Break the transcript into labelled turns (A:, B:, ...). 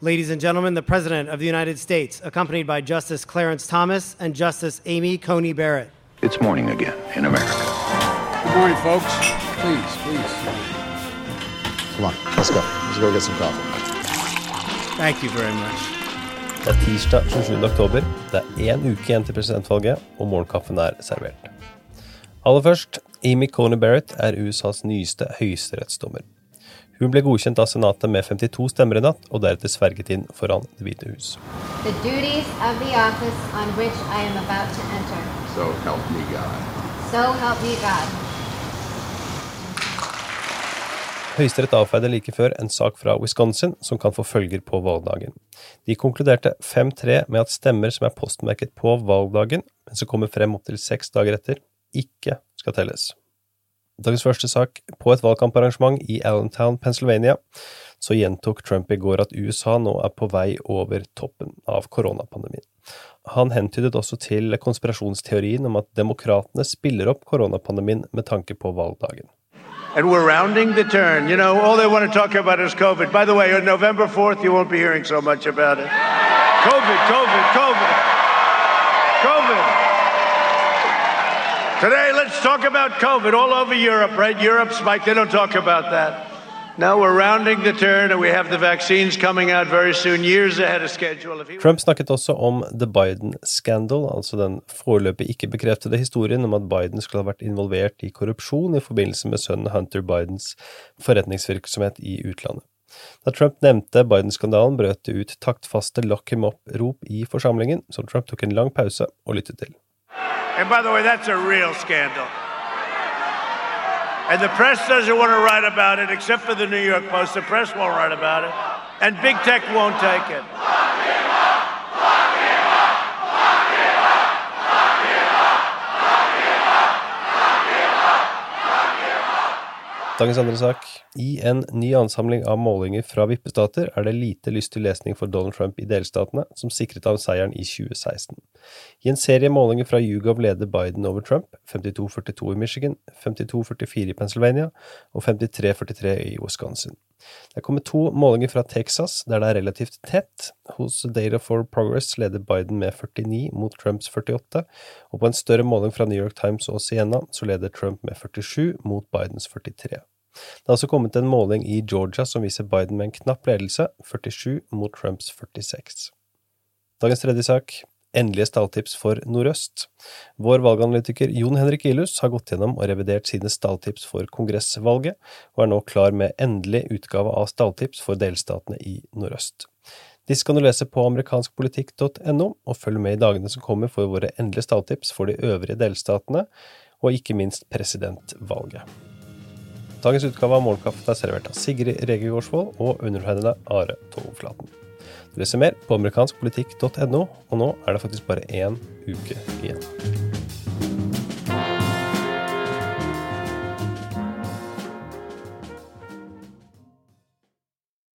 A: Ladies and gentlemen, the President of the United States, accompanied by Justice Clarence Thomas and Justice Amy Coney Barrett.
B: It's morning again in America.
C: Good morning, folks. Please, please.
D: Come on, let's go. Let's go get some coffee.
A: Thank you very much.
E: Det er tirsdag 27. oktober. Det er én uke igjen til presidentvalget, og morgenkaffen er servert. Aller først, Amy Coney Barrett er USAs nyeste høyesterettsdommer. Hun ble godkjent av Senatet med 52 stemmer i natt, og deretter sverget inn foran Det hvite hus.
F: the duties of the on which I am about to enter.
B: So help me God.
F: So help me God.
E: Høyesterett avfeide like før en sak fra Wisconsin som kan få følger på valgdagen. De konkluderte 5-3 med at stemmer som er postmerket på valgdagen, men som kommer frem opptil seks dager etter, ikke skal telles. Dagens første sak. På et valgkamparrangement i Allentown, Pennsylvania, så gjentok Trump i går at USA nå er på vei over toppen av koronapandemien. Han hentydet også til konspirasjonsteorien om at demokratene spiller opp koronapandemien med tanke på valgdagen.
G: And we're rounding the turn. You know, all they want to talk about is COVID. By the way, on November 4th, you won't be hearing so much about it. COVID, COVID, COVID. COVID. Today, let's talk about COVID all over Europe, right? Europe spike, they don't talk about that. Now we're rounding the turn and we have the vaccines coming out very soon, years ahead of schedule. He-
E: Trump snakket også om The Biden Scandal, altså den foreløpig ikke bekreftede historien om at Biden skulle ha vært involvert i korrupsjon i forbindelse med sønnen Hunter Bidens forretningsvirksomhet i utlandet. Da Trump nevnte Biden-skandalen, brøt det ut taktfaste lock him up-rop i forsamlingen, som Trump tok en lang pause og lyttet til.
G: And by the way, that's a real scandal. And the press doesn't want to write about it, except for the New York Post. The press won't write about it. And big tech won't take it.
E: Dagens andre sak. I en ny ansamling av målinger fra vippestater er det lite lyst til lesning for Donald Trump i delstatene, som sikret ham seieren i 2016. I en serie målinger fra YouGov leder Biden over Trump, 52-42 i Michigan, 52-44 i Pennsylvania og 53-43 i Wisconsin. Det er kommet to målinger fra Texas, der det er relativt tett. Hos Data for Progress leder Biden med 49 mot Trumps 48, og på en større måling fra New York Times og Siena så leder Trump med 47 mot Bidens 43. Det har også kommet en måling i Georgia som viser Biden med en knapp ledelse, 47 mot Trumps 46. Dagens tredje sak. Endelige stalltips for Nordøst. Vår valganalytiker Jon Henrik Ilus har gått gjennom og revidert sine stalltips for kongressvalget, og er nå klar med endelig utgave av stalltips for delstatene i Nordøst. Disse kan du lese på amerikanskpolitikk.no, og følg med i dagene som kommer for våre endelige stalltips for de øvrige delstatene, og ikke minst presidentvalget. Dagens utgave av Morgenkaffen er servert av Sigrid Rege Gårdsvold og undertegnede Are Togflaten. Du leser mer på amerikanskpolitikk.no, og nå er det faktisk bare én uke igjen.